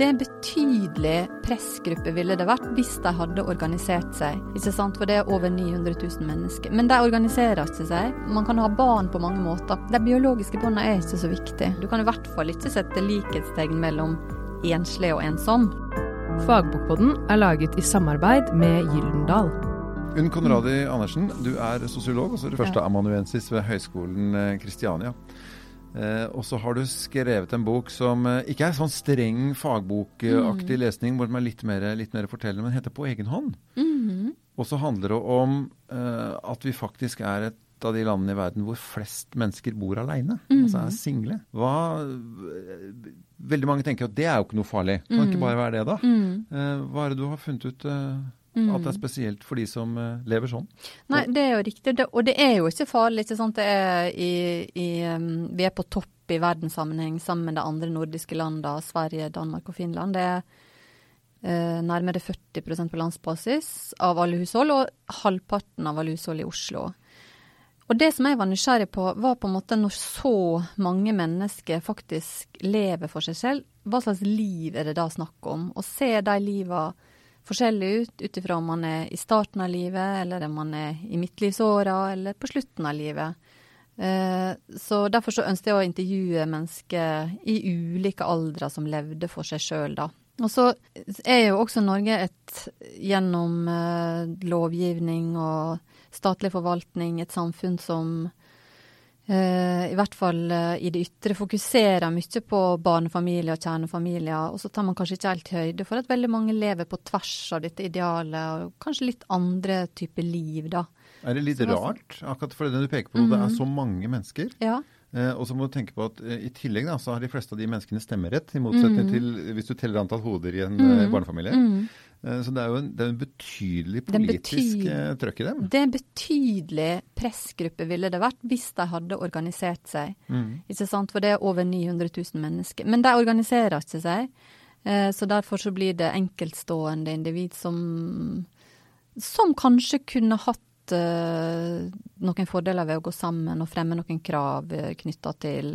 Det en betydelig pressgruppe ville det vært hvis de hadde organisert seg. Ikke sant? For det er over 900 000 mennesker. Men de organiserer ikke seg. Man kan ha barn på mange måter. De biologiske båndene er ikke så viktige. Du kan i hvert fall ikke sette likhetstegn mellom enslig og ensom. Fagbokboden er laget i samarbeid med Gyldendal. Unn Konradi Andersen, du er sosiolog og så er du førsteamanuensis ved Høgskolen eh, Kristiania. Eh, og så har du skrevet en bok som eh, ikke er sånn streng fagbokaktig mm. lesning, hvor den er litt mer, litt mer fortellende, men heter 'På egen hånd'. Mm. Og så handler det om eh, at vi faktisk er et av de landene i verden hvor flest mennesker bor aleine. Mm. Altså er single. Hva, veldig mange tenker at det er jo ikke noe farlig. Kan ikke mm. bare være det, da? Mm. Eh, hva er det du har funnet ut? Eh, Mm. At det er spesielt for de som uh, lever sånn. Nei, det er jo riktig. Det, og det er jo ikke farlig. ikke sant? Er i, i, vi er på topp i verdenssammenheng sammen med de andre nordiske landene, Sverige, Danmark og Finland. Det er eh, nærmere 40% på landsbasis av alle hushold, og halvparten av alle hushold i Oslo. Og det som jeg var nysgjerrig på, var på en måte når så mange mennesker faktisk lever for seg selv, hva slags liv er det da snakk om? Og se de livene forskjellig ut ut ifra om man er i starten av livet, eller om man er i midtlivsåra, eller på slutten av livet. Eh, så Derfor så ønsket jeg å intervjue mennesker i ulike aldre som levde for seg sjøl, da. Og så er jo også Norge et, gjennom eh, lovgivning og statlig forvaltning, et samfunn som I hvert fall uh, i det ytre fokuserer mye på barnefamilier og kjernefamilier. Og så tar man kanskje ikke helt høyde for at veldig mange lever på tvers av dette idealet, og kanskje litt andre typer liv, da. Er det litt rart, akkurat for det du peker på, mm. det er mhm. så mange mennesker? Ja. Uh, og så må du tenke på at i tillegg da, så har de fleste av de menneskene stemmerett, i motsetning mm. til hvis du teller antall hoder i en mm. barnefamilie. Mm. Eh, så det er jo en, er en betydelig politisk betyd, eh, trøkk i dem. Det er en betydelig pressgruppe ville det vært hvis de hadde organisert seg. Mm. Ikke sant? For det er over 900 000 mennesker. Men de organiserer ikke seg. Eh, så derfor så blir det enkeltstående individ som, som kanskje kunne hatt noen fordeler ved å gå sammen og fremme noen krav knytta til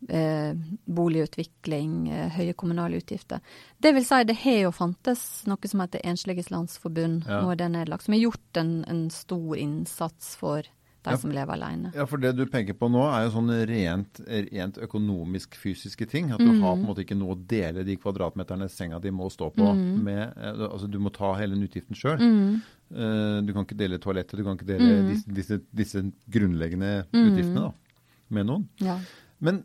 boligutvikling, eh, høye kommunale utgifter. Det vil si, det har jo fantes noe som heter Ensliges Landsforbund, ja. nå er det nedlagt, som har gjort en, en stor innsats for de ja, som lever alene. Ja, for det du peker på nå er jo sånne rent, rent økonomisk fysiske ting. At du mm. har på en måte ikke noe å dele de kvadratmeterne senga di må stå på mm. med. Eh, altså du må ta hele den utgiften sjøl. Mm. Uh, du kan ikke dele toalettet, du kan ikke dele mm. disse, disse, disse, grunnleggende utgiftene da, med noen. Ja. Men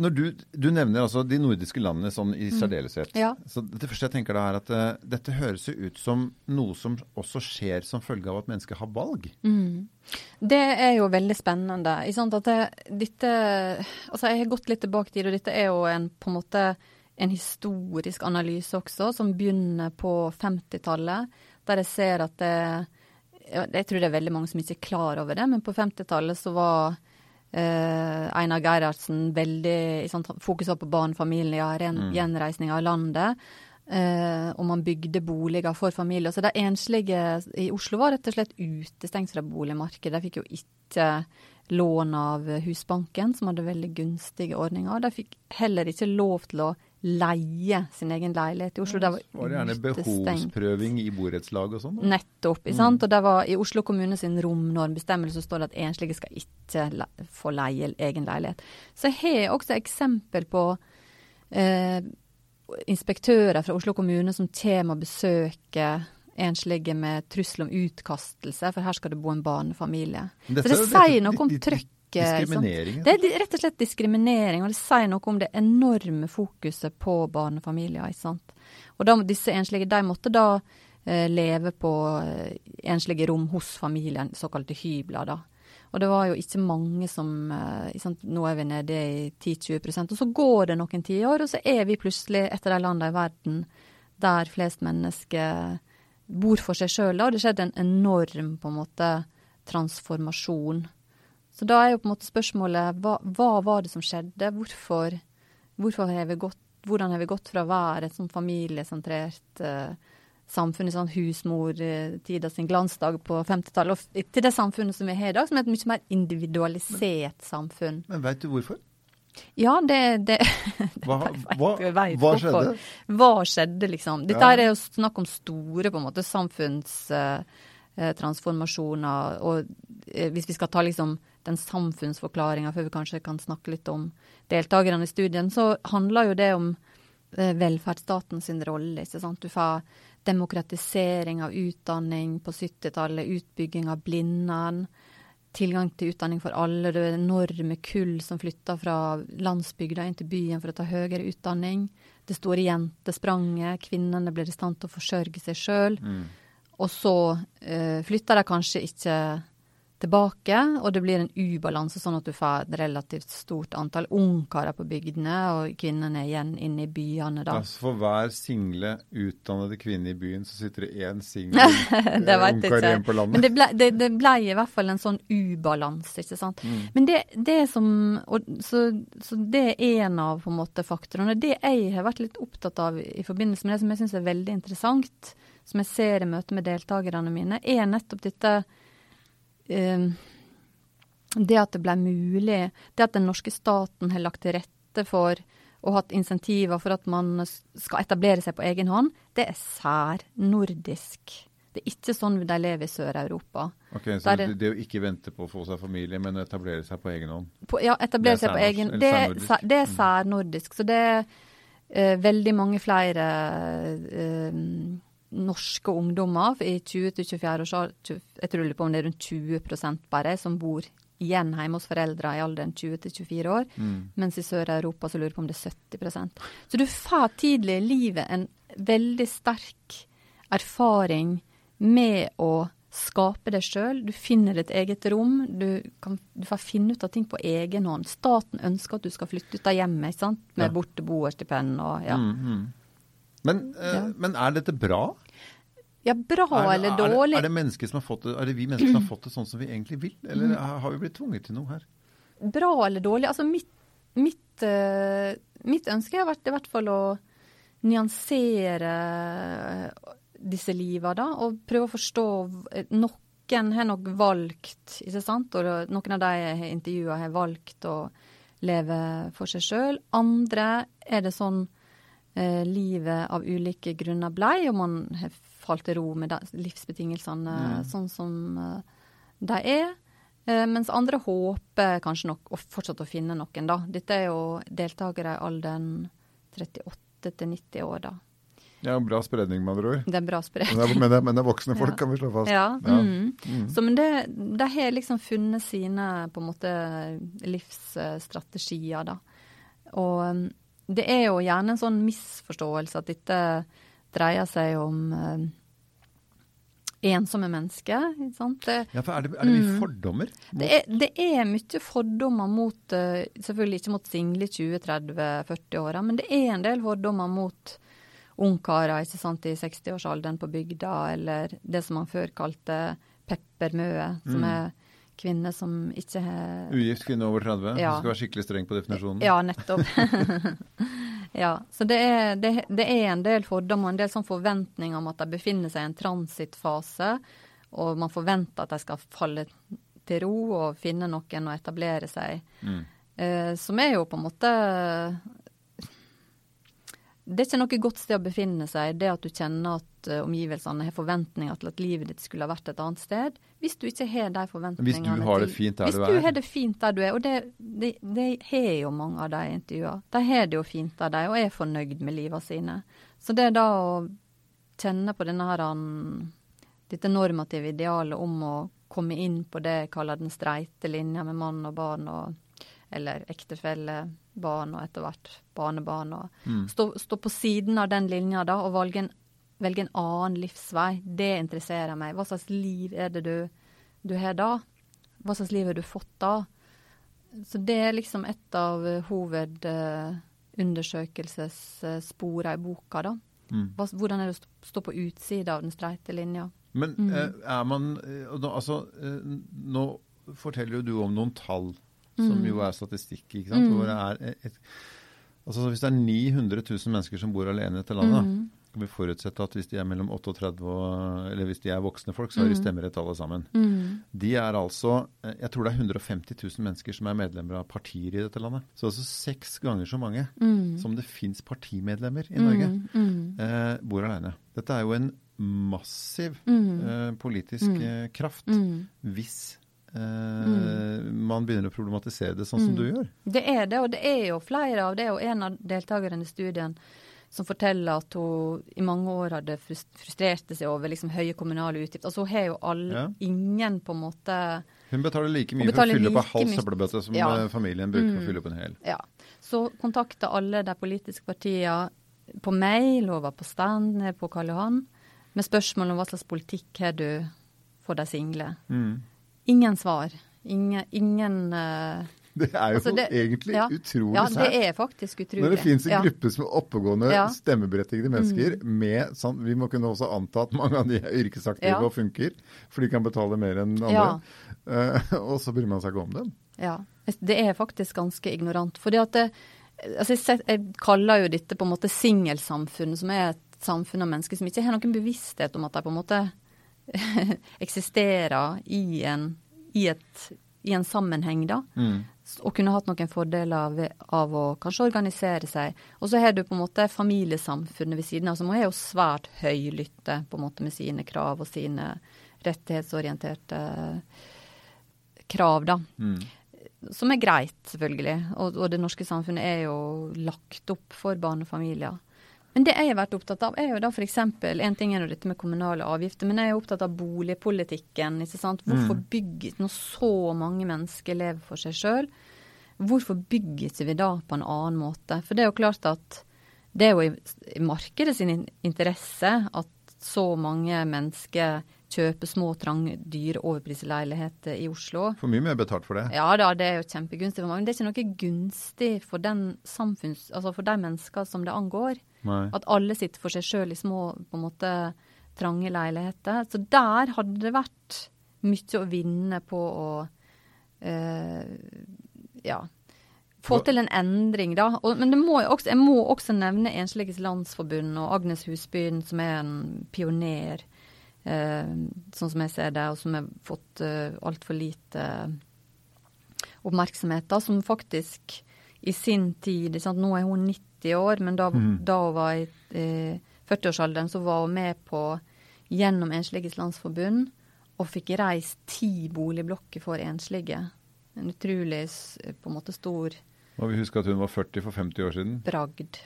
når du, du, nevner altså de nordiske landene sånn i mm. Ja. Så Det første jeg tenker da er at uh, dette høres jo ut som noe som også skjer som følge av at mennesker har valg. Mm. Det er jo veldig spennende. At det, dette, altså Jeg har gått litt tilbake til det, og dette er jo en, på en måte en historisk analyse også, som begynner på 50-tallet. Der jeg ser at det, Jeg tror det er veldig mange som ikke er klar over det, men på 50-tallet så var Einar Gerhardsen veldig sånn, fokusa på barnefamilier, mm. gjenreisning av landet. Uh, og man bygde boliger for familier. Så de enslige i Oslo var rett og slett utestengt fra boligmarkedet. De fikk jo ikke lån av Husbanken, som hadde veldig gunstige ordninger. De fikk heller ikke lov til å leie sin egen leilighet i Oslo. Det var, gjerne behovsprøving i borettslag og sånn? Nettopp. Mm. Og det var I Oslo kommune sin romnormbestemmelse står det at enslige skal ikke le få leie egen leilighet. Så jeg har også eksempel på eh, inspektører fra Oslo kommune som kommer og besøker enslige med trussel om utkastelse, for her skal det bo en barnefamilie. så det sier noe om trykket. Diskriminering? Det er rett og slett diskriminering, og det sier noe om det enorme fokuset på barnefamilier. ikke sant? Og da, disse enslige de måtte da eh, leve på eh, enslige rom hos familien, såkalte hybler. da. Og det var jo ikke mange som eh, Nå er vi nede i 10-20% og så går det noen tiår, og så er vi plutselig et av de landene i verden der flest mennesker bor for seg sjøl. Og det skjedde en enorm på en måte transformasjon så da er jo på en måte spørsmålet hva, hva var det som skjedde? Hvorfor, hvorfor har vi gått, hvordan har vi gått fra å være et sånn familiesentrert uh, samfunn i sånn husmortida sin glansdag på 50-tallet, til det samfunnet som vi har i dag, som er et mye mer individualisert samfunn? Men veit du hvorfor? Ja, det, det Hva, hva, jeg vet hva skjedde? Hva skjedde, liksom? Dette Ja. er jo snakk om store på en måte samfunnstransformasjoner. og eh, hvis vi skal ta liksom den samfunnsforklaringa før vi kanskje kan snakke litt om deltakerne i studien, så handler jo det om eh, velferdsstaten sin rolle. ikke sant? Du får demokratisering av utdanning på 70-tallet, utbygging av Blindern, tilgang til utdanning for alle. Det er enorme kull som flytter fra landsbygda inn til byen for å ta høyere utdanning. Det store jentespranget. Kvinnene blir i stand til å forsørge seg sjøl. Og så eh, flytter de kanskje ikke tilbake, og det blir en ubalanse, sånn at du får et relativt stort antall ungkarer på bygdene, og kvinnene igjen inne i byene, da. Altså For hver single utdannede kvinne i byen, så sitter det én singel vet jeg ungkar igjen på landet. Men det ble, det, det ble i hvert fall en sånn ubalanse, ikke sant. Mm. Men det, det som og, så, så det er en av på en måte faktorene. Det jeg har vært litt opptatt av i forbindelse med det som jeg syns er veldig interessant, som jeg ser i møte med deltakerne mine, er nettopp dette eh, det at det ble mulig, det at den norske staten har lagt til rette for og hatt insentiver for at man skal etablere seg på egen hånd, det er særnordisk. Det er ikke sånn de lever i Sør-Europa. Ok, Så det, det- å ikke vente på å få seg familie, men å etablere seg på egen hånd. På, ja, etablere er seg på egen. Det, er det er Mm. særnordisk. Så det er uh, veldig mange flere eh, norske ungdommer i 20-24 års alder, jeg tror på om det er rundt 20% bare, som bor igjen hjemme hos foreldre i alderen 20-24 år. Mm. Mens i Sør-Europa så lurer jeg på om det er 70% Så du får tidlig i livet en veldig sterk erfaring med å skape deg sjøl. Du finner ditt eget rom. Du, kan, du får finne ut av ting på egen hånd. Staten ønsker at du skal flytte ut av hjemmet ikke sant? med Ja. borteboerstipend og ja. Mm, mm. Men, eh, Ja. men er dette bra? Ja, bra Er, eller er, dårlig? er, det har fått det, er det vi mennesker som har fått det sånn som vi egentlig vil? Eller har har vi blitt tvunget til noe her? bra eller dårlig? Altså mitt, mitt, eh, mitt ønske har vært i hvert fall å nyansere disse liva, da, og prøve å forstå Noen har nok valgt, ikke sant, og noen av de jeg har intervjua har valgt å leve for seg sjøl. Andre er det sånn eh, livet av ulike grunner blei, og man har falt til ro med livsbetingelsene sånn som eh, de er. Eh, mens andre håper kanskje nok å fortsette å finne noen, da. Dette er jo deltakere i alderen 38 til 90 år, da. Ja, bra spredning, med andre ord. Det er bra spredning. Men det er, men det er, voksne folk, Ja. kan vi slå fast. Ja. Ja. Mm. Mm. Så, men det, de har liksom funnet sine på en måte livsstrategier, da. Og um, det er jo gjerne en sånn misforståelse at dette dreier seg om um, ensomme mennesker. Ja, for er det, er det mye Mm. fordommer? det er, det er mye fordommer mot eh, Selvfølgelig ikke mot single i 20-30-40-åra, men det er en del fordommer mot ungkarer i 60-årsalderen på bygda, eller det som man før kalte peppermøe, som Mm. er kvinner som ikke har Ugift kvinne over 30? Ja. Du skal være skikkelig streng på definisjonen? Ja, nettopp. ja, så det er, det, det er en del fordommer og en del sånn forventninger om at de befinner seg i en transittfase, og man forventer at de skal falle til ro og finne noen å etablere seg. Mm. Eh, som er jo på en måte Det er ikke noe godt sted å befinne seg, det at du kjenner at eh, omgivelsene har forventninger til at livet ditt skulle ha vært et annet sted. Hvis du ikke har de forventningene Hvis du har det fint der du er. Hvis du har det fint der du er, og det, det, det har jo mange av de intervjuene. De har det jo fint der de og er fornøyd med livet sine. Så det er da å kjenne på denne her, um, dette normative idealet om å komme inn på det jeg kaller den streite linja med mann og barn og eller ektefelle, barn og etter hvert barnebarn. og Mm. stå, stå på siden av den linja da, og velge en, velge en annen livsvei. Det interesserer meg. Hva slags liv er det du, du har da? Hva slags liv har du fått da? Så det er liksom et av eh, hovedundersøkelsessporene i boka, da. Mm. Hvordan er det å stå, på utsida av den streite linja? Men Mm. eh, er man eh, Altså, nå forteller jo du om noen tall, som Mm. jo er statistikk, ikke sant? Mm. Hvor det er et, altså Hvis det er 900 000 mennesker som bor alene i dette landet, Mm. kan vi forutsette at hvis de er mellom 38 og Eller hvis de er voksne folk, så har de Mm. stemmerett alle sammen. Mm. De er altså eh, Jeg tror det er 150 000 mennesker som er medlemmer av partier i dette landet. Så altså seks ganger så mange som det fins partimedlemmer i Norge, eh, bor alene. Dette er jo en massiv eh, politisk eh, kraft hvis eh, man begynner å problematisere det sånn som Mm. du gjør. Det er det, og det er jo flere av det. Og en av deltakerne i studien som forteller at hun i mange år hadde frus- frustrerte seg over liksom høye kommunale utgifter. Altså hun har jo all, Ja. ingen på en måte Hun betaler like mye mye for å fylle like en halv søppelbøtte som Ja. eh, familien bruker for å Mm. fylle opp en hel. Ja. Så kontakta alle de politiske partiene på mail over var på stand nede på Karl Johan med spørsmål om hva slags politikk har du for de single. Mm. Ingen svar. Ingen, ingen uh, Det er jo Altså, det- egentlig ja. utrolig Ja, det er faktisk utrolig. Når det finnes en ja. gruppe som er oppegående, Ja. stemmeberettigede mennesker med sånn, Vi må kunne også anta at mange av de er yrkesaktive og funker, for de kan betale mer enn andre. Eh, og så bryr man seg ikke om dem. Ja, det er faktisk ganske ignorant. Fordi at det, altså jeg, set- jeg kaller jo dette på en måte singelsamfunn, som er et samfunn av mennesker som ikke har noen bevissthet om at de på en måte eksisterer i en, i et, i en sammenheng, da. Mm. Og kunne hatt noen fordeler ved, av å kanskje organisere seg. Og så har du på en måte familiesamfunnet ved siden av, som er jo svært høylytte på en måte med sine krav og sine rettighetsorienterte krav, da. Mm. Som er greit, selvfølgelig. Og, og det norske samfunnet er jo lagt opp for barnefamilier. Men det jeg har vært opptatt av, er jo da f.eks. En ting er jo dette med kommunale avgifter, men jeg er opptatt av boligpolitikken. Hvorfor Mm. bygger Når så mange mennesker lever for seg sjøl, hvorfor bygges vi da på en annen måte? For det er jo klart at det er jo i, i markedet sin interesse at så mange mennesker kjøper små, trange, dyre, overprisleiligheter i Oslo. For mye mer betalt for det. Ja da, det er jo kjempegunstig for mange. Men det er ikke noe gunstig for, den samfunns, altså for de mennesker som det angår. Nei. At alle sitter for seg sjøl i små, på en måte trange leiligheter. Så der hadde det vært mye å vinne på å eh, ja, få til en endring, da. Og, men det må jeg, også, jeg må også nevne Ensliges Landsforbund og Agnes Husbyen, som er en pioner, eh, sånn som jeg ser det, og som har fått uh, altfor lite oppmerksomhet, da, som faktisk i sin tid sant? Nå er hun 90 år, men da, mm. da hun var i eh, 40-årsalderen, så var hun med på gjennom Ensliges Landsforbund og fikk reist ti boligblokker for enslige. En utrolig på en måte stor Må vi huske at hun var 40 for 50 år siden. bragd.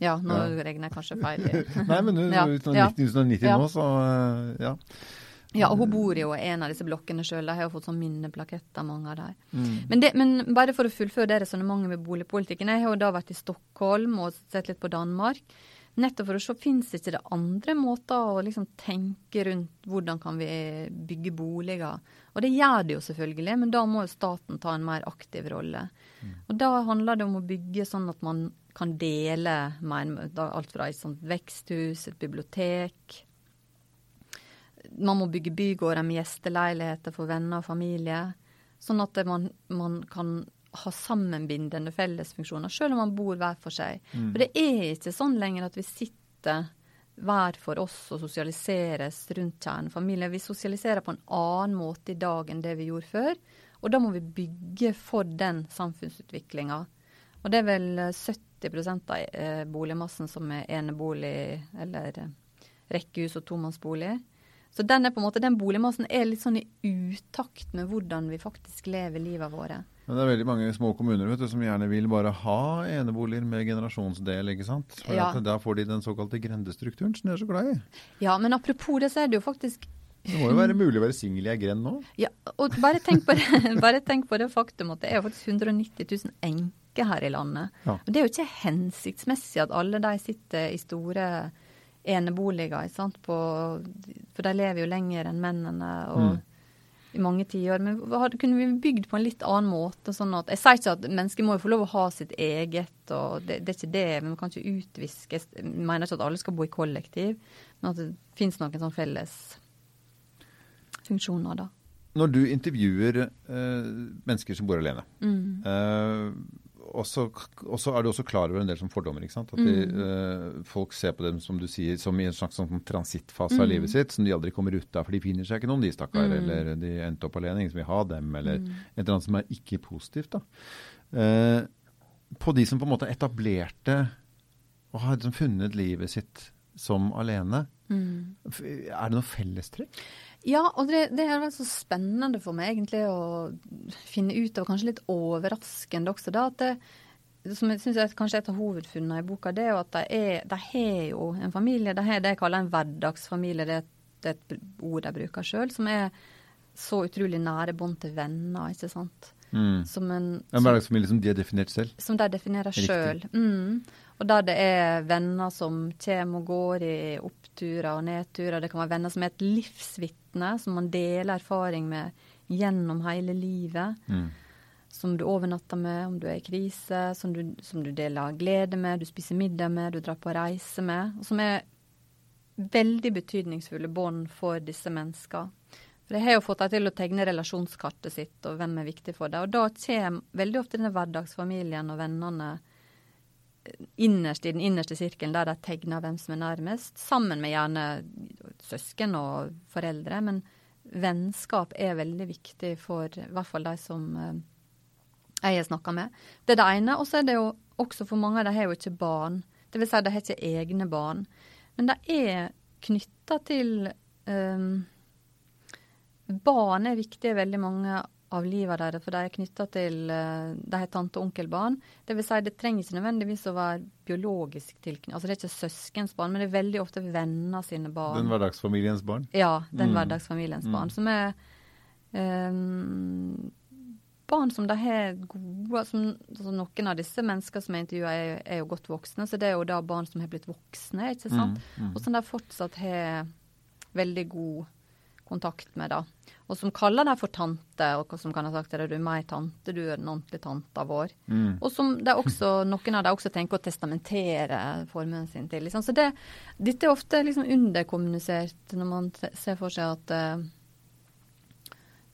Ja, nå Ja. regner jeg kanskje feil. Nei, men hun Ja, er uten 1990 Ja. nå, så eh, ja. Ja, og hun bor jo i en av disse blokkene sjøl. De har jo fått sånn minneplaketter, mange av dem. Mm. Men, men bare for å fullføre det resonnementet med boligpolitikken. Jeg har jo da vært i Stockholm og sett litt på Danmark. Nettopp for å se fins ikke det andre måter å liksom tenke rundt hvordan kan vi bygge boliger. Og det gjør det jo selvfølgelig, men da må jo staten ta en mer aktiv rolle. Og da handler det om å bygge sånn at man kan dele mer, alt fra et sånt veksthus, et bibliotek. Man må bygge bygårder med gjesteleiligheter for venner og familie. Sånn at man, man kan ha sammenbindende fellesfunksjoner, selv om man bor hver for seg. Mm. For det er ikke sånn lenger at vi sitter hver for oss og sosialiseres rundt kjernefamilien. Vi sosialiserer på en annen måte i dag enn det vi gjorde før. Og da må vi bygge for den samfunnsutviklinga. Og det er vel eh, 70% av eh, boligmassen som er enebolig eller eh, rekkehus og tomannsbolig. Så den, måte, den boligmassen er litt sånn i utakt med hvordan vi faktisk lever livet våre. Men det er veldig mange små kommuner vet du, som gjerne vil bare ha eneboliger med generasjonsdel, ikke sant. For Ja. da får de den såkalte grendestrukturen som de er så glad i. Ja, men apropos det, så er det jo faktisk Det må jo være mulig å være singel i ei grend nå. Ja, og bare tenk, på det, bare tenk på det faktum at det er faktisk 190 000 enker her i landet. Ja. Og det er jo ikke hensiktsmessig at alle de sitter i store eneboliger, ikke sant? På, for de lever jo lenger enn mennene og Mm. i mange tiår. Men hadde- kunne vi bygd på en litt annen måte? sånn at, Jeg sier ikke at mennesker må jo få lov å ha sitt eget, og det, det er ikke det, men vi kan ikke utviske Jeg mener ikke at alle skal bo i kollektiv, men at det finnes noen sånn felles funksjoner, da. Når du intervjuer eh, mennesker som bor alene, Mm. eh, og så er du også klar over en del som fordommer. ikke sant? At de, mm. folk ser på dem som du sier, som i en slags sånn transittfase av mm. livet sitt, som de aldri kommer ut av, for de finner seg ikke noen, de stakkar. Mm. Eller de endte opp alene, ingen som vil ha dem, eller mm. et eller annet som er ikke positivt. da. Uh, på de som på en måte etablerte og har liksom funnet livet sitt som alene. Mm. Er det noe fellestrekk? Ja, og det, det er vært så spennende for meg egentlig å finne ut av, kanskje litt overraskende også, da, at det, som jeg syns er kanskje et av hovedfunnene i boka, det er jo at de, er, de har jo en familie. De har det jeg kaller en hverdagsfamilie. Det er et, ord de bruker sjøl, som er så utrolig nære bånd til venner, ikke sant. Mm. Som en, en hverdagsfamilie som de har definert selv? Som de definerer sjøl. Mm. Og der det er venner som kommer og går i oppturer og nedturer. Det kan være venner som er et livsvitne, som man deler erfaring med gjennom hele livet. Mm. Som du overnatter med om du er i krise, som du, som du deler glede med, du spiser middag med, du drar på reise med. Og som er veldig betydningsfulle bånd for disse menneskene. For Jeg har jo fått dem til å tegne relasjonskartet sitt, og hvem er viktig for dem. Og da kommer veldig ofte denne hverdagsfamilien og vennene innerst i den innerste sirkelen der de tegner hvem som er nærmest, sammen med gjerne søsken og foreldre. Men vennskap er veldig viktig for i hvert fall de som eh, jeg har snakka med. Det er det ene. Og så er det jo også for mange av dem har jo ikke barn. Det vil si de har ikke egne barn. Men de er knytta til um, Barn er viktig i veldig mange av livet deres, for de er knytta til eh, De har tante- og onkelbarn. Det vil si, det trenger ikke nødvendigvis å være biologisk tilknytning. Altså, det er ikke søskens barn, men det er veldig ofte venner sine barn. Den hverdagsfamiliens barn? Ja, den mm. hverdagsfamiliens mm. barn. Som er um, barn som de har gode som, altså Noen av disse menneskene som jeg intervjuer, er, er, jo godt voksne, så det er jo da barn som har blitt voksne, ikke sant. Mm. mm. Og som de fortsatt har veldig god kontakt med, da og som kaller deg for tante, og som kan ha sagt at du er meg tante, du er den ordentlige tanta vår. Mm. Og som det også, noen av dem også tenker å testamentere formuen sin til. Liksom. Så det, dette er ofte liksom underkommunisert når man ser for seg at eh,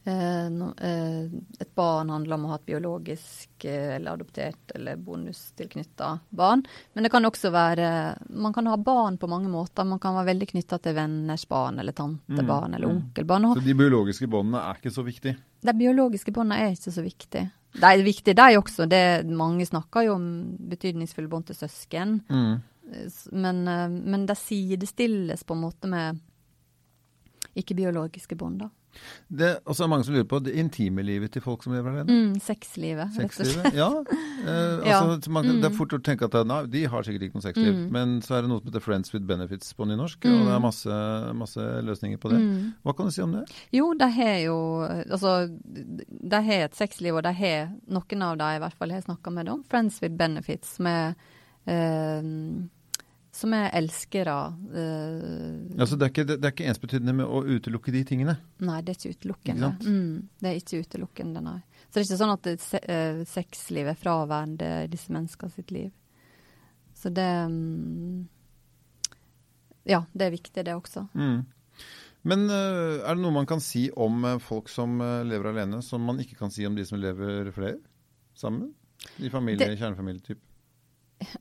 et barn handler om å ha et biologisk eh, eller adoptert eller bonustilknytta barn. Men det kan også være Man kan ha barn på mange måter. Man kan være veldig knytta til venners barn eller tantebarn mm. eller mm. onkelbarn. Så de biologiske båndene er ikke så viktig? De biologiske båndene er ikke så viktig. De er viktige, de også. Det, mange snakker jo om betydningsfulle bånd til søsken. Mm. Men, men de sidestilles på en måte med ikke-biologiske bånd, da. Det er også mange som lurer på det intime livet til folk som lever alene. Mm, sexlivet, rett og slett. Ja. Eh, altså, man, mm. Det er fort å tenke at nei, de har sikkert ikke noe sexliv. Mm. Men så er det noe som heter Friends with Benefits på nynorsk, og det er mm. masse, masse løsninger på det. Mm. Hva kan du si om det? Jo, de har jo Altså, de har et sexliv, og de har noen av dem i hvert fall jeg har snakka med om. Friends with Benefits med eh, som er elskere. Uh, altså det er, ikke, det, er ikke ensbetydende med å utelukke de tingene? Nei, det er ikke utelukkende. Mm, det er ikke utelukkende, nei. Så det er ikke sånn at se, uh, sexliv er fraværende disse menneskene sitt liv. Så det um, Ja, det er viktig, det også. Mm. Men uh, er det noe man kan si om folk som lever alene, som man ikke kan si om de som lever flere sammen? I familie, kjernefamilietype?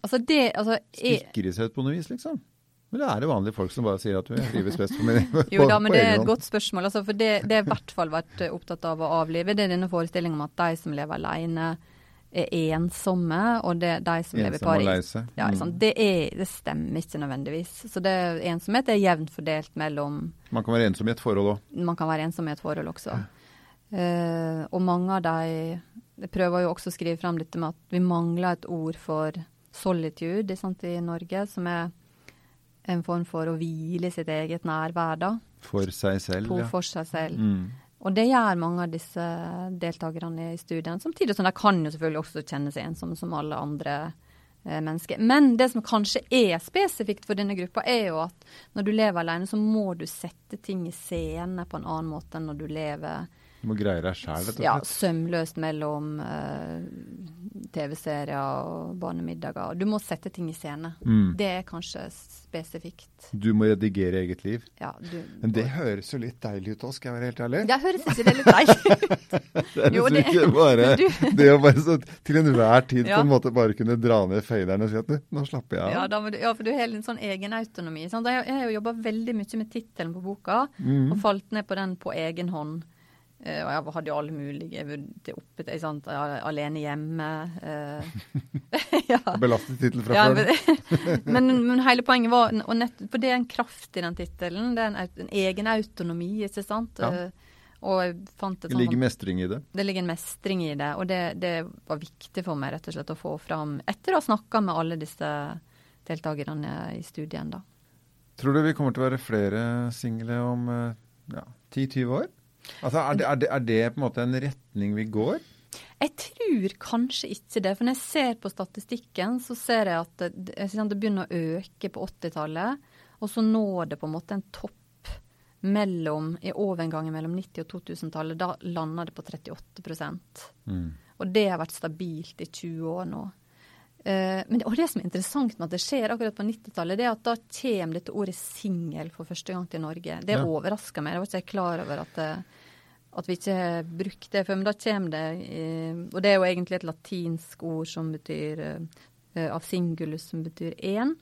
Altså det altså, Stikker de seg ut på noe vis, liksom? Det er det vanlige folk som bare sier at du trives best for meg. jo da, men det er et godt spørsmål. Altså, for det, det er i hvert fall vært opptatt av å avlive. Det er denne forestillingen om at de som lever alene er ensomme, og det er de som lever i Paris. Ja, liksom, det, er, det, stemmer ikke nødvendigvis. Så det, ensomhet er jevnt fordelt mellom Man kan være ensom i et forhold òg? Man kan være ensom i et forhold også. Uh, og mange av de prøver jo også å skrive fram dette med at vi mangler et ord for solitude sant, i Norge, som er en form for å hvile sitt eget nærvær, da. For seg selv, ja. For seg selv. Mm. Og det gjør mange av disse deltakerne i studien. Samtidig som de kan jo selvfølgelig også kjenne seg ensomme som alle andre eh, mennesker. Men det som kanskje er spesifikt for denne gruppa, er jo at når du lever alene, så må du sette ting i scene på en annen måte enn når du lever Du må greie deg sjæl, rett og ja, sømløst mellom eh, TV-serier og barnemiddager. Du må sette ting i scene. Mm. Det er kanskje spesifikt. Du må redigere eget liv. Ja, du, Men det høres jo litt deilig ut òg, skal jeg være helt ærlig. Det høres ikke det litt deilig ut? Det Jo, det- ikke bare det å bare så til enhver tid Ja. på en måte bare kunne dra ned faderen og si at «Du, nå slapper jeg av. Ja, du, ja, for du har en sånn egen autonomi. Sant? Jeg, jeg har jo jobba veldig mye med tittelen på boka, Mm. og falt ned på den på egen hånd. Eh, og jeg hadde jo alle mulige det oppe til, sant? Alene hjemme. eh, ja. Belastet tittel fra Ja, før. men, men, men hele poenget var og nett, For det er en kraft i den tittelen. Det er en, en egen autonomi, ikke sant. Ja. Eh, og jeg fant et Det ligger sånt mestring i det. det ligger en mestring i det, og det, det var viktig for meg rett og slett å få fram etter å ha snakka med alle disse deltakerne i studien. da. Tror du vi kommer til å være flere single om ja, 10-20 år? Altså, er det, er, det, er det på en måte en retning vi går? Jeg tror kanskje ikke det, for når jeg ser på statistikken, så ser jeg at det, det begynner å øke på 80-tallet, og så når det på en måte en topp mellom, i overgangen mellom 90- og 2000-tallet. Da lander det på 38 Mm. Og det har vært stabilt i 20 år nå. Eh, men det, som er interessant med at det skjer akkurat på 90-tallet, det er at da kommer dette ordet singel for første gang til Norge. Det Ja. overrasker meg. Jeg var ikke klar over at, at vi ikke har brukt det før. Men da kommer det eh, Og det er jo egentlig et latinsk ord som betyr eh, av singulus, som betyr én.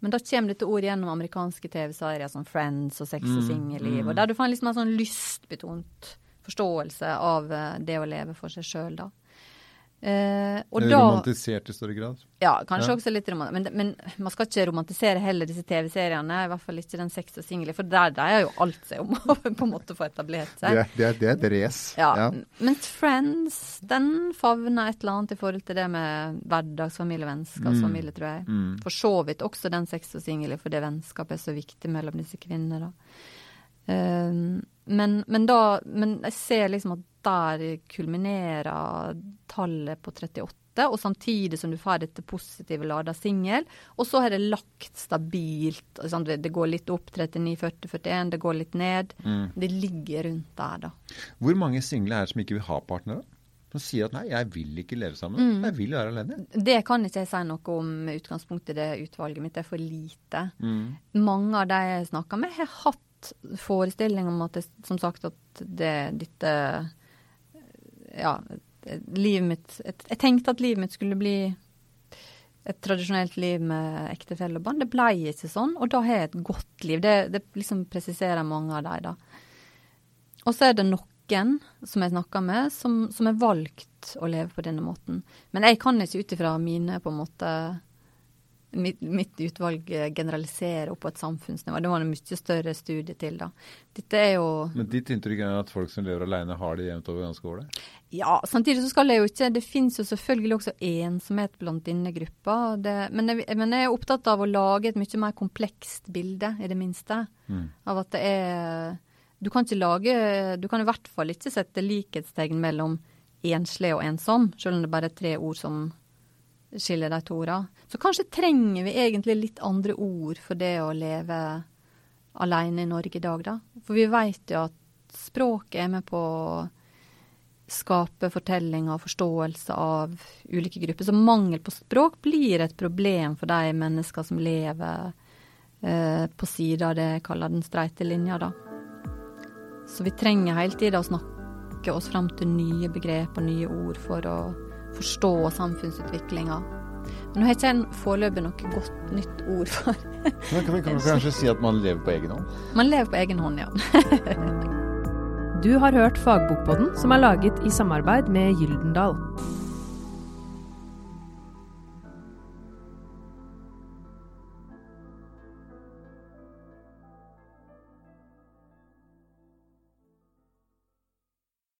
Men da kommer dette ordet gjennom amerikanske TV-serier som Friends og Sex og Mm, singelliv. mm. Og der du får liksom en sånn lystbetont forståelse av eh, det å leve for seg sjøl, da. Eh, og Eller da romantisert i større grad. Ja, kanskje Ja. også litt romantisert. Men, men man skal ikke romantisere heller disse TV-seriene. I hvert fall ikke den sex og single, for der dreier jo alt seg om å på en måte få etablert seg. Det, er- det, er- det er et race. Ja, Mens Friends, den favner et eller annet i forhold til det med hverdagsfamilie og vennskapsfamilie, tror jeg. Mm. For så vidt også den sex og single, for det vennskapet er så viktig mellom disse kvinnene. da. Um, men, men da Men jeg ser liksom at der kulminerer tallet på 38, og samtidig som du får dette positive lada singel. Og så har det lagt stabilt. sant, Det går litt opp, 39, 40, 41. Det går litt ned. Mm. Det ligger rundt der, da. Hvor mange single er det som ikke vil ha partnere? Som sier at nei, jeg vil ikke leve sammen. Mm. Jeg vil være alene. Det kan ikke jeg si noe om med utgangspunkt i det utvalget mitt. Det er for lite. Mm. Mange av de jeg snakker med, har hatt forestilling om at det, som sagt, at det, dette Ja, livet mitt jeg, jeg tenkte at livet mitt skulle bli et tradisjonelt liv med ektefelle og barn. Det ble ikke sånn, og da har jeg et godt liv. Det, det liksom presiserer mange av de, da. Og så er det noen som jeg snakker med, som har valgt å leve på denne måten. Men jeg kan ikke ut ifra mine på en måte mitt, mitt utvalg generaliserer opp på et samfunnsnivå. Det var en mye større studie til, da. Dette er jo Men ditt inntrykk er at folk som lever alene, har det jevnt over ganske ålreit? Ja, samtidig så skal det jo ikke Det finnes jo selvfølgelig også ensomhet blant denne gruppa. Det, men, jeg, men jeg er opptatt av å lage et mye mer komplekst bilde, i det minste. Mm. Av at det er Du kan ikke lage Du kan i hvert fall ikke sette likhetstegn mellom enslig og ensom, selv om det bare er tre ord som skiller de to ordene. Så kanskje trenger vi egentlig litt andre ord for det å leve alene i Norge i dag, da. For vi vet jo at språket er med på å skape fortellinger og forståelse av ulike grupper. Så mangel på språk blir et problem for de mennesker som lever eh, på sida av det jeg kaller den streite linja, da. Så vi trenger hele tida å snakke oss fram til nye begrep og nye ord for å forstå samfunnsutviklinga. Men nå har ikke en foreløpig noe godt nytt ord for Men kan vi kan vi kanskje si at man lever på egen hånd? Man lever på egen hånd, ja. Du har hørt Fagbokpodden, som er laget i samarbeid med Gyldendal.